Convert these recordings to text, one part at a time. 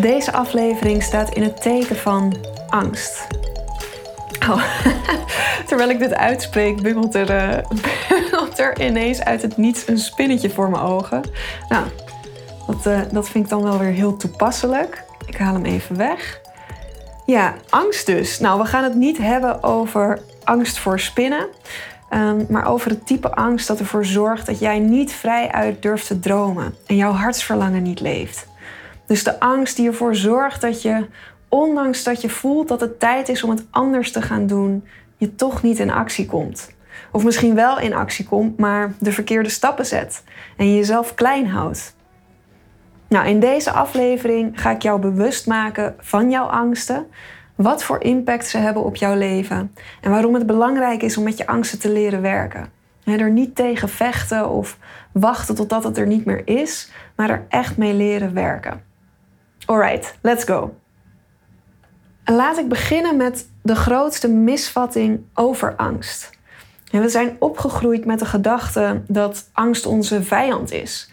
Deze aflevering staat in het teken van angst. Oh, terwijl ik dit uitspreek, bungelt er, ineens uit het niets een spinnetje voor mijn ogen. Nou, dat, uh, dat vind ik dan wel weer heel toepasselijk. Ik haal hem even weg. Ja, angst dus. Nou, we gaan het niet hebben over angst voor spinnen. Um, maar over het type angst dat ervoor zorgt dat jij niet vrij uit durft te dromen en jouw hartsverlangen niet leeft. Dus de angst die ervoor zorgt dat je, ondanks dat je voelt dat het tijd is om het anders te gaan doen, je toch niet in actie komt. Of misschien wel in actie komt, maar de verkeerde stappen zet en je jezelf klein houdt. Nou, in deze aflevering ga ik jou bewust maken van jouw angsten, wat voor impact ze hebben op jouw leven en waarom het belangrijk is om met je angsten te leren werken. En er niet tegen vechten of wachten totdat het er niet meer is, maar er echt mee leren werken. Alright, let's go. laat ik beginnen met de grootste misvatting over angst. we zijn opgegroeid met de gedachte dat angst onze vijand is.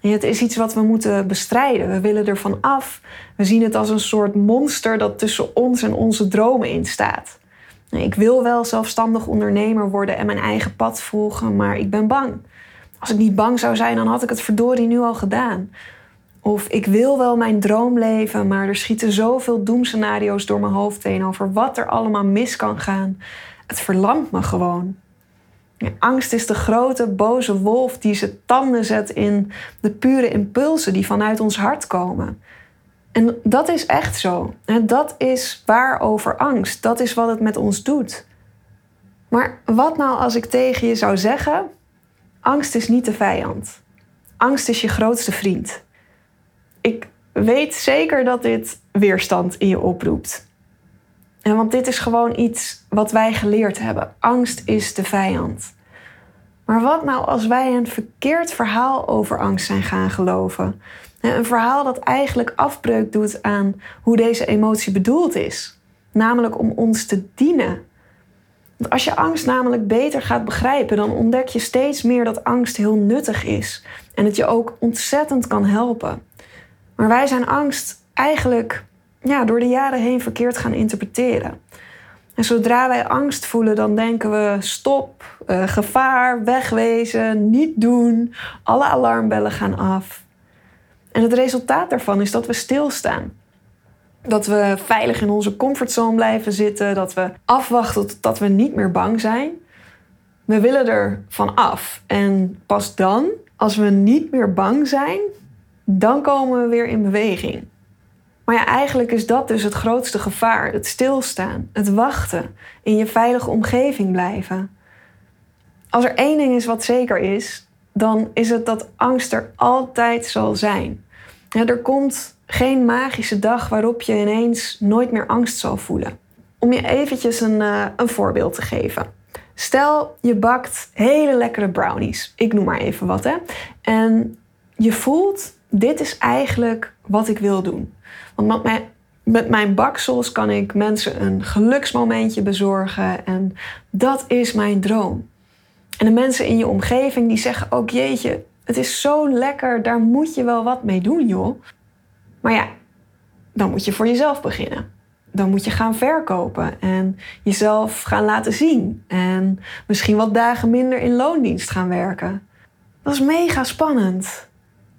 het is iets wat we moeten bestrijden. We willen ervan af. We zien het als een soort monster dat tussen ons en onze dromen in staat. Ik wil wel zelfstandig ondernemer worden en mijn eigen pad volgen, maar ik ben bang. Als ik niet bang zou zijn, dan had ik het verdorie nu al gedaan. Of ik wil wel mijn droom leven, maar er schieten zoveel doemscenario's door mijn hoofd heen over wat er allemaal mis kan gaan. Het verlamt me gewoon. Angst is de grote boze wolf die zijn tanden zet in de pure impulsen die vanuit ons hart komen. En dat is echt zo. Dat is waar over angst. Dat is wat het met ons doet. Maar wat nou als ik tegen je zou zeggen: angst is niet de vijand. Angst is je grootste vriend ik weet zeker dat dit weerstand in je oproept. En want dit is gewoon iets wat wij geleerd hebben. Angst is de vijand. Maar wat nou als wij een verkeerd verhaal over angst zijn gaan geloven? Een verhaal dat eigenlijk afbreuk doet aan hoe deze emotie bedoeld is. Namelijk om ons te dienen. Want als je angst namelijk beter gaat begrijpen, dan ontdek je steeds meer dat angst heel nuttig is. En het je ook ontzettend kan helpen. Maar wij zijn angst eigenlijk ja, door de jaren heen verkeerd gaan interpreteren. En zodra wij angst voelen, dan denken we stop, uh, gevaar, wegwezen, niet doen. Alle alarmbellen gaan af. En het resultaat daarvan is dat we stilstaan. Dat we veilig in onze comfortzone blijven zitten, dat we afwachten totdat we niet meer bang zijn. We willen er van af. En pas dan, als we niet meer bang zijn, dan komen we weer in beweging. Maar ja, eigenlijk is dat dus het grootste gevaar: het stilstaan, het wachten, in je veilige omgeving blijven. Als er één ding is wat zeker is, dan is het dat angst er altijd zal zijn. Ja, er komt geen magische dag waarop je ineens nooit meer angst zal voelen. Om je eventjes een, uh, een voorbeeld te geven. Stel, je bakt hele lekkere brownies. Ik noem maar even wat, hè. En je voelt dit is eigenlijk wat ik wil doen. Want met mijn, met mijn baksels kan ik mensen een geluksmomentje bezorgen en dat is mijn droom. En de mensen in je omgeving die zeggen ook, jeetje, het is zo lekker, daar moet je wel wat mee doen, joh. Maar ja, dan moet je voor jezelf beginnen. Dan moet je gaan verkopen en jezelf gaan laten zien. En misschien wat dagen minder in loondienst gaan werken. Dat is mega spannend.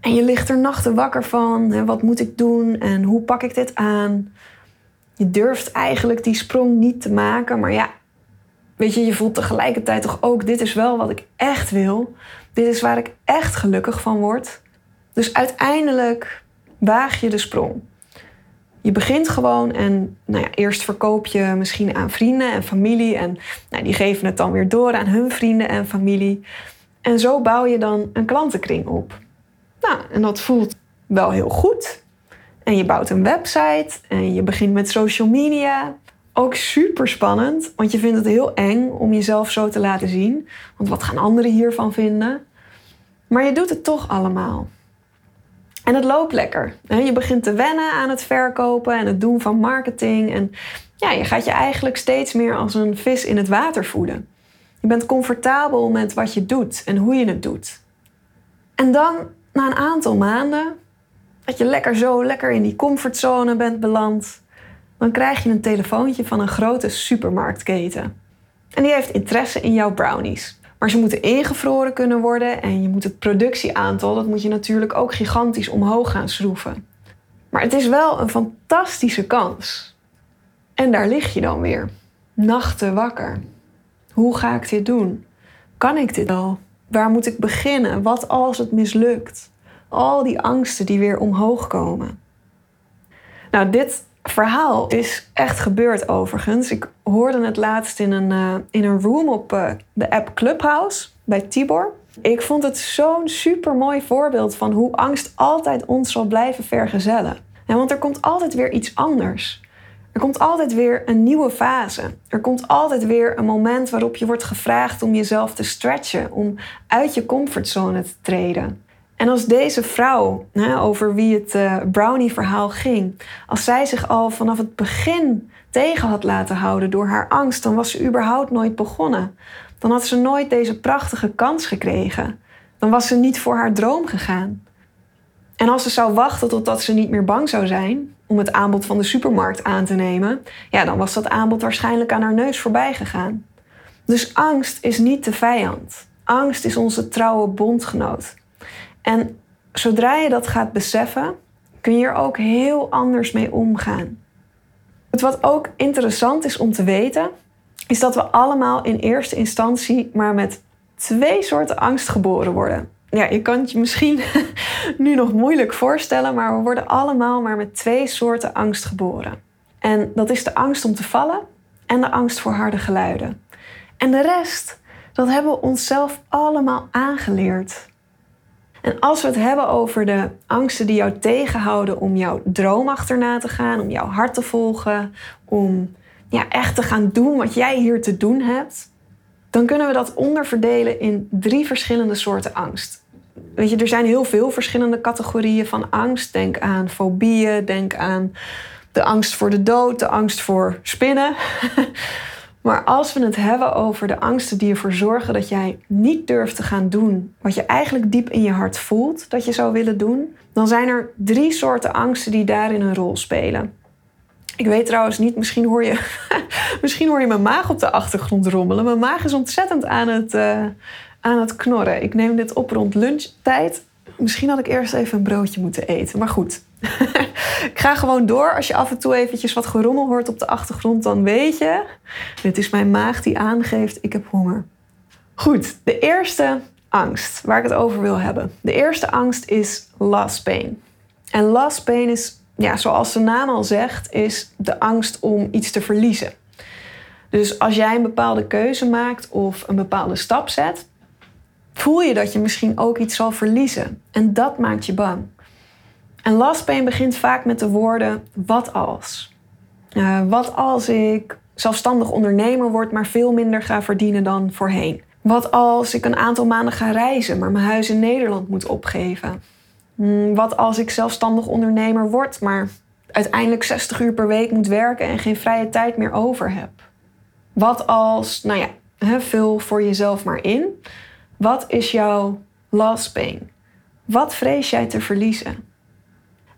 En je ligt er nachten wakker van. Hè, wat moet ik doen en hoe pak ik dit aan? Je durft eigenlijk die sprong niet te maken. Maar ja, weet je, je voelt tegelijkertijd toch ook: dit is wel wat ik echt wil. Dit is waar ik echt gelukkig van word. Dus uiteindelijk waag je de sprong. Je begint gewoon en nou ja, eerst verkoop je misschien aan vrienden en familie. En nou, die geven het dan weer door aan hun vrienden en familie. En zo bouw je dan een klantenkring op. Nou, en dat voelt wel heel goed. En je bouwt een website en je begint met social media. Ook super spannend, want je vindt het heel eng om jezelf zo te laten zien. Want wat gaan anderen hiervan vinden? Maar je doet het toch allemaal. En het loopt lekker. Je begint te wennen aan het verkopen en het doen van marketing. En ja, je gaat je eigenlijk steeds meer als een vis in het water voeden. Je bent comfortabel met wat je doet en hoe je het doet. En dan, na een aantal maanden, dat je lekker zo lekker in die comfortzone bent beland, dan krijg je een telefoontje van een grote supermarktketen. En die heeft interesse in jouw brownies. Maar ze moeten ingevroren kunnen worden en je moet het productieaantal, dat moet je natuurlijk ook gigantisch omhoog gaan schroeven. Maar het is wel een fantastische kans. En daar lig je dan weer, nachten wakker. Hoe ga ik dit doen? Kan ik dit al? Waar moet ik beginnen? Wat als het mislukt? Al die angsten die weer omhoog komen. Nou, dit verhaal is echt gebeurd overigens. Ik hoorde het laatst in een, uh, in een room op uh, de app Clubhouse bij Tibor. Ik vond het zo'n super mooi voorbeeld van hoe angst altijd ons zal blijven vergezellen. Ja, want er komt altijd weer iets anders. Er komt altijd weer een nieuwe fase. Er komt altijd weer een moment waarop je wordt gevraagd om jezelf te stretchen, om uit je comfortzone te treden. En als deze vrouw, over wie het uh, brownie-verhaal ging, als zij zich al vanaf het begin tegen had laten houden door haar angst, dan was ze überhaupt nooit begonnen. Dan had ze nooit deze prachtige kans gekregen. Dan was ze niet voor haar droom gegaan. En als ze zou wachten totdat ze niet meer bang zou zijn om het aanbod van de supermarkt aan te nemen, ja, dan was dat aanbod waarschijnlijk aan haar neus voorbij gegaan. Dus angst is niet de vijand. Angst is onze trouwe bondgenoot. En zodra je dat gaat beseffen, kun je er ook heel anders mee omgaan. Het wat ook interessant is om te weten, is dat we allemaal in eerste instantie maar met twee soorten angst geboren worden. Ja, je kan je misschien nu nog moeilijk voorstellen, maar we worden allemaal maar met twee soorten angst geboren. En dat is de angst om te vallen en de angst voor harde geluiden. En de rest, dat hebben we onszelf allemaal aangeleerd. En als we het hebben over de angsten die jou tegenhouden om jouw droom achterna te gaan, om jouw hart te volgen, om ja, echt te gaan doen wat jij hier te doen hebt, dan kunnen we dat onderverdelen in drie verschillende soorten angst. Weet je, er zijn heel veel verschillende categorieën van angst. Denk aan fobieën, denk aan de angst voor de dood, de angst voor spinnen. Maar als we het hebben over de angsten die ervoor zorgen dat jij niet durft te gaan doen wat je eigenlijk diep in je hart voelt dat je zou willen doen, dan zijn er drie soorten angsten die daarin een rol spelen. Ik weet trouwens niet, misschien hoor je, misschien hoor je mijn maag op de achtergrond rommelen. Mijn maag is ontzettend aan het, uh, aan het knorren. Ik neem dit op rond lunchtijd. Misschien had ik eerst even een broodje moeten eten, maar goed. ik ga gewoon door. Als je af en toe eventjes wat gerommel hoort op de achtergrond, dan weet je... dit is mijn maag die aangeeft, ik heb honger. Goed, de eerste angst waar ik het over wil hebben. De eerste angst is loss pain. En loss pain is, ja, zoals de naam al zegt, is de angst om iets te verliezen. Dus als jij een bepaalde keuze maakt of een bepaalde stap zet, voel je dat je misschien ook iets zal verliezen. En dat maakt je bang. En last pain begint vaak met de woorden wat als. Uh, wat als ik zelfstandig ondernemer word, maar veel minder ga verdienen dan voorheen? Wat als ik een aantal maanden ga reizen, maar mijn huis in Nederland moet opgeven? Hmm, wat als ik zelfstandig ondernemer word, maar uiteindelijk 60 uur per week moet werken en geen vrije tijd meer over heb? Wat als, nou ja, vul voor jezelf maar in. Wat is jouw last pain? Wat vrees jij te verliezen?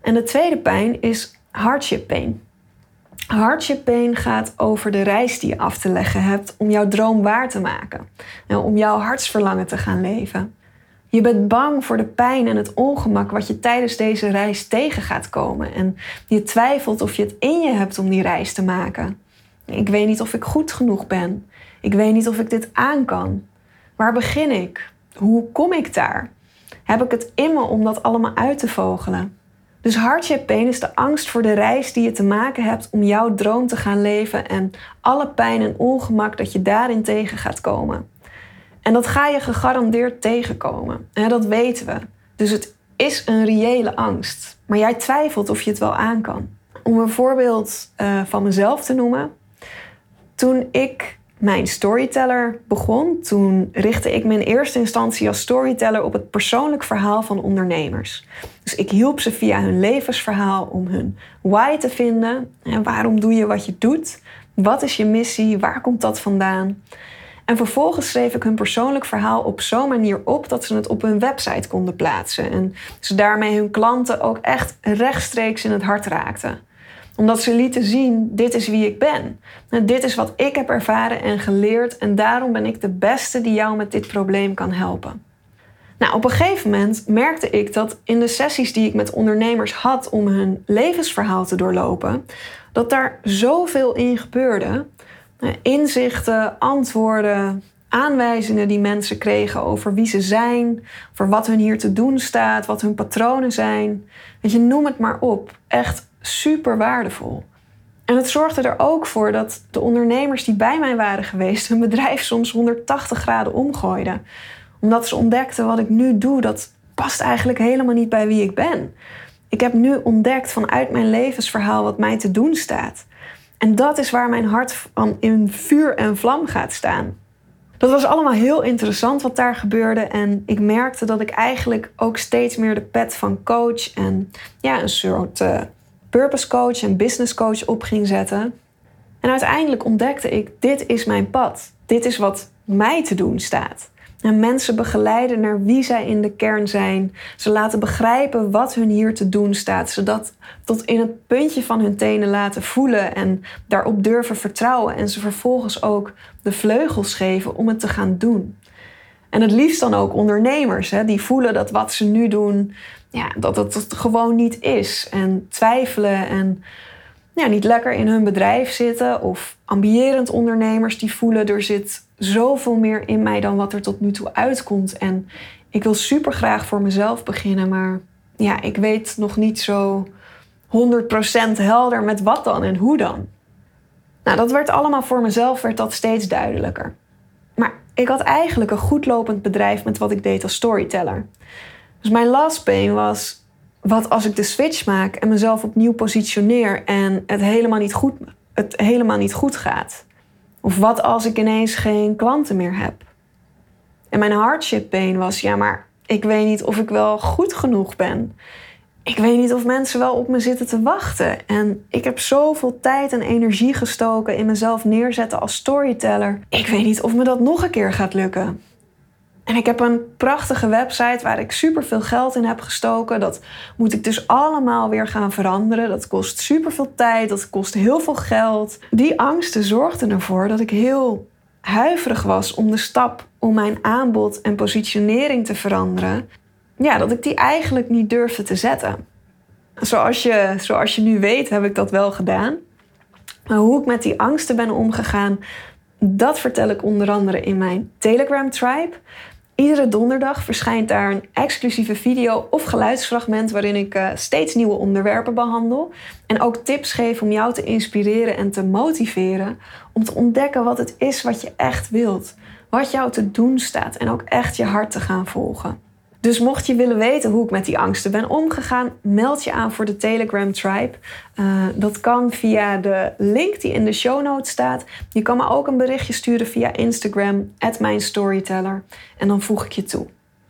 En de tweede pijn is hardship pain. Hardship pain gaat over de reis die je af te leggen hebt om jouw droom waar te maken. En om jouw hartsverlangen te gaan leven. Je bent bang voor de pijn en het ongemak wat je tijdens deze reis tegen gaat komen. En je twijfelt of je het in je hebt om die reis te maken. Ik weet niet of ik goed genoeg ben. Ik weet niet of ik dit aan kan. Waar begin ik? Hoe kom ik daar? Heb ik het in me om dat allemaal uit te vogelen? Dus hardship pain is de angst voor de reis die je te maken hebt om jouw droom te gaan leven en alle pijn en ongemak dat je daarin tegen gaat komen. En dat ga je gegarandeerd tegenkomen. dat weten we. Dus het is een reële angst. Maar jij twijfelt of je het wel aan kan. Om een voorbeeld uh, van mezelf te noemen. Toen ik mijn storyteller begon, toen richtte ik me in eerste instantie als storyteller op het persoonlijk verhaal van ondernemers. Dus ik hielp ze via hun levensverhaal om hun why te vinden. En waarom doe je wat je doet? Wat is je missie? Waar komt dat vandaan? En vervolgens schreef ik hun persoonlijk verhaal op zo'n manier op dat ze het op hun website konden plaatsen. En ze daarmee hun klanten ook echt rechtstreeks in het hart raakten omdat ze lieten zien, dit is wie ik ben. En dit is wat ik heb ervaren en geleerd en daarom ben ik de beste die jou met dit probleem kan helpen. Nou, op een gegeven moment merkte ik dat in de sessies die ik met ondernemers had om hun levensverhaal te doorlopen, dat daar zoveel in gebeurde. Inzichten, antwoorden, aanwijzingen die mensen kregen over wie ze zijn, over wat hun hier te doen staat, wat hun patronen zijn. Weet je, noem het maar op. Echt super waardevol. En het zorgde er ook voor dat de ondernemers die bij mij waren geweest hun bedrijf soms 180 graden omgooiden. Omdat ze ontdekten wat ik nu doe, dat past eigenlijk helemaal niet bij wie ik ben. Ik heb nu ontdekt vanuit mijn levensverhaal wat mij te doen staat. En dat is waar mijn hart in vuur en vlam gaat staan. Dat was allemaal heel interessant wat daar gebeurde. En ik merkte dat ik eigenlijk ook steeds meer de pet van coach en ja, een soort uh, purpose coach en business coach op ging zetten. En uiteindelijk ontdekte ik: dit is mijn pad. Dit is wat mij te doen staat. En mensen begeleiden naar wie zij in de kern zijn. Ze laten begrijpen wat hun hier te doen staat. Ze dat tot in het puntje van hun tenen laten voelen en daarop durven vertrouwen. En ze vervolgens ook de vleugels geven om het te gaan doen. En het liefst dan ook ondernemers, hè, die voelen dat wat ze nu doen, ja, dat het gewoon niet is. En twijfelen en ja, niet lekker in hun bedrijf zitten. Of ambierend ondernemers die voelen er zit zoveel meer in mij dan wat er tot nu toe uitkomt. En ik wil super graag voor mezelf beginnen, maar ja, ik weet nog niet zo 100% helder met wat dan en hoe dan. Nou, dat werd allemaal voor mezelf werd dat steeds duidelijker. Ik had eigenlijk een goed lopend bedrijf met wat ik deed als storyteller. Dus mijn last pain was: wat als ik de switch maak en mezelf opnieuw positioneer en het helemaal niet goed, het helemaal niet goed gaat? Of wat als ik ineens geen klanten meer heb? En mijn hardship pain was: ja, maar ik weet niet of ik wel goed genoeg ben. Ik weet niet of mensen wel op me zitten te wachten. En ik heb zoveel tijd en energie gestoken in mezelf neerzetten als storyteller. Ik weet niet of me dat nog een keer gaat lukken. En ik heb een prachtige website waar ik super veel geld in heb gestoken. Dat moet ik dus allemaal weer gaan veranderen. Dat kost super veel tijd, dat kost heel veel geld. Die angsten zorgden ervoor dat ik heel huiverig was om de stap om mijn aanbod en positionering te veranderen. Ja, dat ik die eigenlijk niet durfde te zetten. Zoals je, zoals je nu weet, heb ik dat wel gedaan. Maar hoe ik met die angsten ben omgegaan, dat vertel ik onder andere in mijn Telegram Tribe. Iedere donderdag verschijnt daar een exclusieve video of geluidsfragment waarin ik uh, steeds nieuwe onderwerpen behandel en ook tips geef om jou te inspireren en te motiveren om te ontdekken wat het is wat je echt wilt, wat jou te doen staat en ook echt je hart te gaan volgen. Dus mocht je willen weten hoe ik met die angsten ben omgegaan, meld je aan voor de Telegram Tribe. Uh, dat kan via de link die in de show notes staat. Je kan me ook een berichtje sturen via Instagram, @mijnstoryteller, en dan voeg ik je toe.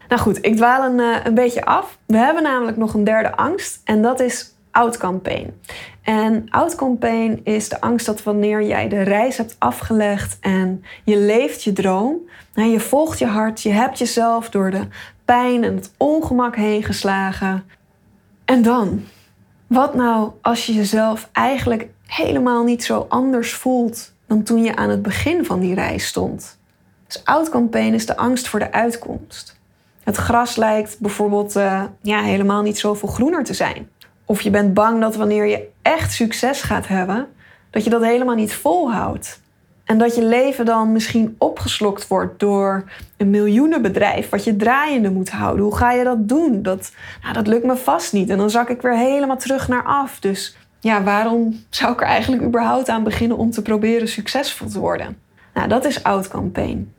Nou goed, ik dwaal een, uh, een beetje af. We hebben namelijk nog een derde angst en dat is outcome pain. En outcome pain is de angst dat wanneer jij de reis hebt afgelegd en je leeft je droom, en je volgt je hart, je hebt jezelf door de pijn en het ongemak heen geslagen. En dan? Wat nou als je jezelf eigenlijk helemaal niet zo anders voelt dan toen je aan het begin van die reis stond? Dus outcome is de angst voor de uitkomst. Het gras lijkt bijvoorbeeld uh, ja, helemaal niet zoveel groener te zijn. Of je bent bang dat wanneer je echt succes gaat hebben, dat je dat helemaal niet volhoudt. En dat je leven dan misschien opgeslokt wordt door een miljoenenbedrijf wat je draaiende moet houden. Hoe ga je dat doen? Dat, nou, dat lukt me vast niet. En dan zak ik weer helemaal terug naar af. Dus ja, waarom zou ik er eigenlijk überhaupt aan beginnen om te proberen succesvol te worden? Nou, dat is outcome pain.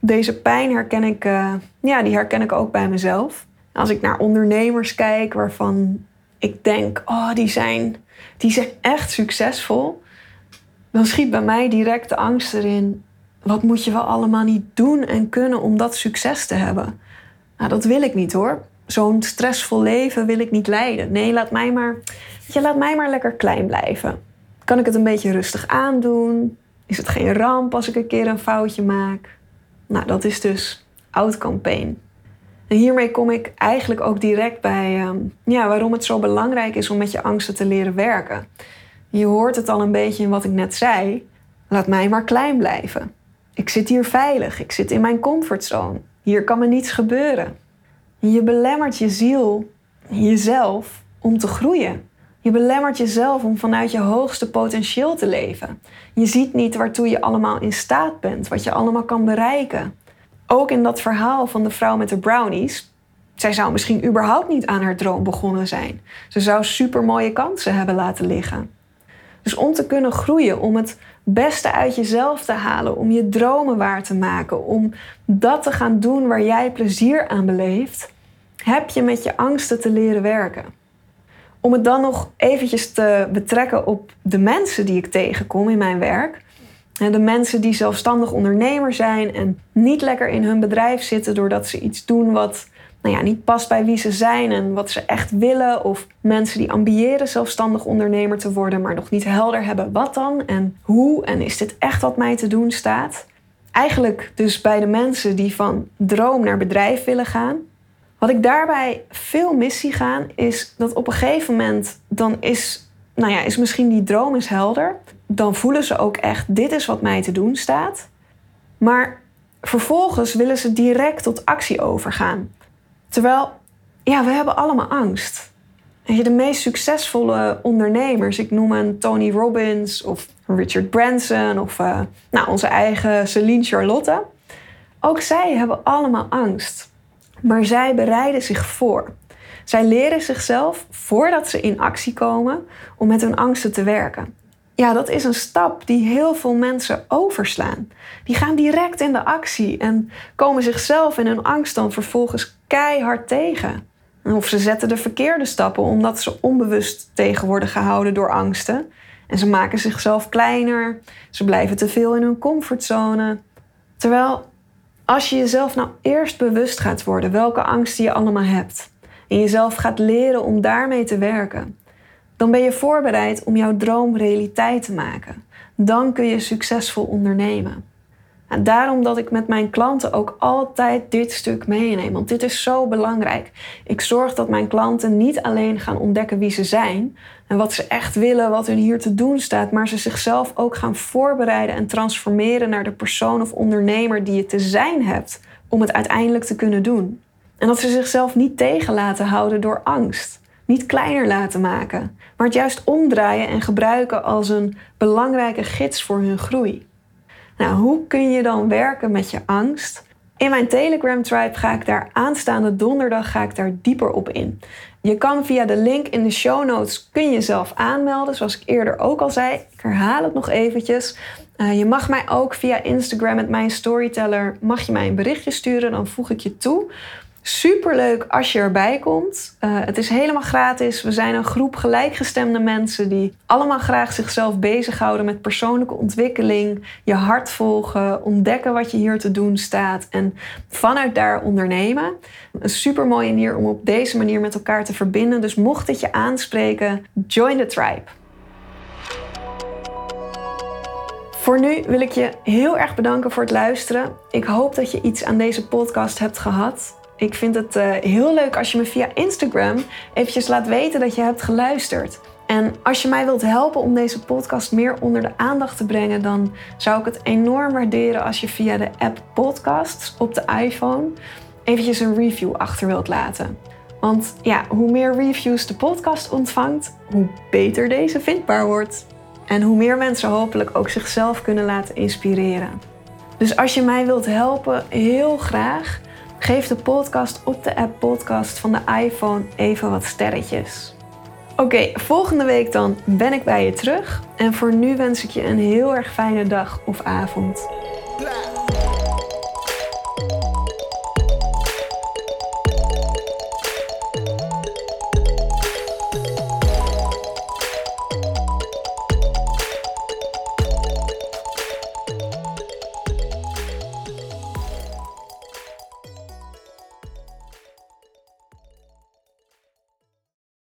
deze pijn herken ik, eh, ja, die herken ik ook bij mezelf. Als ik naar ondernemers kijk waarvan ik denk, oh, die zijn, die zijn echt succesvol, dan schiet bij mij direct de angst erin. Wat moet je wel allemaal niet doen en kunnen om dat succes te hebben? Nou, dat wil ik niet hoor. Zo'n stressvol leven wil ik niet leiden. Nee, laat mij maar, je, laat mij maar lekker klein blijven. Kan ik het een beetje rustig aandoen? Is het geen ramp als ik een keer een foutje maak? Nou, dat is dus outcome pain. En hiermee kom ik eigenlijk ook direct bij ehm, ja, waarom het zo belangrijk is om met je angsten te leren werken. Je hoort het al een beetje in wat ik net zei. Laat mij maar klein blijven. Ik zit hier veilig. Ik zit in mijn comfortzone. Hier kan me niets gebeuren. Je belemmert je ziel, jezelf, om te groeien. Je belemmert jezelf om vanuit je hoogste potentieel te leven. Je ziet niet waartoe je allemaal in staat bent, wat je allemaal kan bereiken. Ook in dat verhaal van de vrouw met de brownies. Zij zou misschien überhaupt niet aan haar droom begonnen zijn. Ze zou supermooie kansen hebben laten liggen. Dus om te kunnen groeien, om het beste uit jezelf te halen, om je dromen waar te maken, om dat te gaan doen waar jij plezier aan beleeft, heb je met je angsten te leren werken. Om het dan nog eventjes te betrekken op de mensen die ik tegenkom in mijn werk. De mensen die zelfstandig ondernemer zijn en niet lekker in hun bedrijf zitten doordat ze iets doen wat nou ja, niet past bij wie ze zijn en wat ze echt willen. Of mensen die ambiëren zelfstandig ondernemer te worden, maar nog niet helder hebben wat dan en hoe en is dit echt wat mij te doen staat. Eigenlijk dus bij de mensen die van droom naar bedrijf willen gaan. Wat ik daarbij veel mis zie gaan, is dat op een gegeven moment dan is, nou ja, is misschien die droom is helder. Dan voelen ze ook echt, dit is wat mij te doen staat. Maar vervolgens willen ze direct tot actie overgaan. Terwijl, ja, we hebben allemaal angst. En de meest succesvolle ondernemers, ik noem een Tony Robbins of Richard Branson of uh, nou, onze eigen Celine Charlotte. Ook zij hebben allemaal angst. Maar zij bereiden zich voor. Zij leren zichzelf voordat ze in actie komen om met hun angsten te werken. Ja, dat is een stap die heel veel mensen overslaan. Die gaan direct in de actie en komen zichzelf en hun angst dan vervolgens keihard tegen. Of ze zetten de verkeerde stappen omdat ze onbewust tegen worden gehouden door angsten. En ze maken zichzelf kleiner, ze blijven te veel in hun comfortzone. Terwijl als je jezelf nou eerst bewust gaat worden welke angsten je allemaal hebt en jezelf gaat leren om daarmee te werken, dan ben je voorbereid om jouw droom realiteit te maken. Dan kun je succesvol ondernemen. En daarom dat ik met mijn klanten ook altijd dit stuk meeneem, want dit is zo belangrijk. Ik zorg dat mijn klanten niet alleen gaan ontdekken wie ze zijn en wat ze echt willen, wat hun hier te doen staat, maar ze zichzelf ook gaan voorbereiden en transformeren naar de persoon of ondernemer die je te zijn hebt om het uiteindelijk te kunnen doen. En dat ze zichzelf niet tegen laten houden door angst niet kleiner laten maken, maar het juist omdraaien en gebruiken als een belangrijke gids voor hun groei. Nou, hoe kun je dan werken met je angst? In mijn Telegram tribe ga ik daar aanstaande donderdag ga ik daar dieper op in. Je kan via de link in de show notes kun je jezelf aanmelden, zoals ik eerder ook al zei. Ik herhaal het nog eventjes. Uh, je mag mij ook via Instagram met mijn storyteller mag je mij een berichtje sturen, dan voeg ik je toe. Superleuk als je erbij komt. Uh, het is helemaal gratis. We zijn een groep gelijkgestemde mensen die allemaal graag zichzelf bezighouden met persoonlijke ontwikkeling, je hart volgen, ontdekken wat je hier te doen staat en vanuit daar ondernemen. Een super mooie manier om op deze manier met elkaar te verbinden. Dus mocht dit je aanspreken, join the tribe. Voor nu wil ik je heel erg bedanken voor het luisteren. Ik hoop dat je iets aan deze podcast hebt gehad. Ik vind het uh, heel leuk als je me via Instagram eventjes laat weten dat je hebt geluisterd. En als je mij wilt helpen om deze podcast meer onder de aandacht te brengen, dan zou ik het enorm waarderen als je via de app Podcasts op de iPhone eventjes een review achter wilt laten. Want ja, hoe meer reviews de podcast ontvangt, hoe beter deze vindbaar wordt. En hoe meer mensen hopelijk ook zichzelf kunnen laten inspireren. Dus als je mij wilt helpen, heel graag. Geef de podcast op de app Podcast van de iPhone even wat sterretjes. Oké, volgende week dan ben ik bij je terug. En voor nu wens ik je een heel erg fijne dag of avond.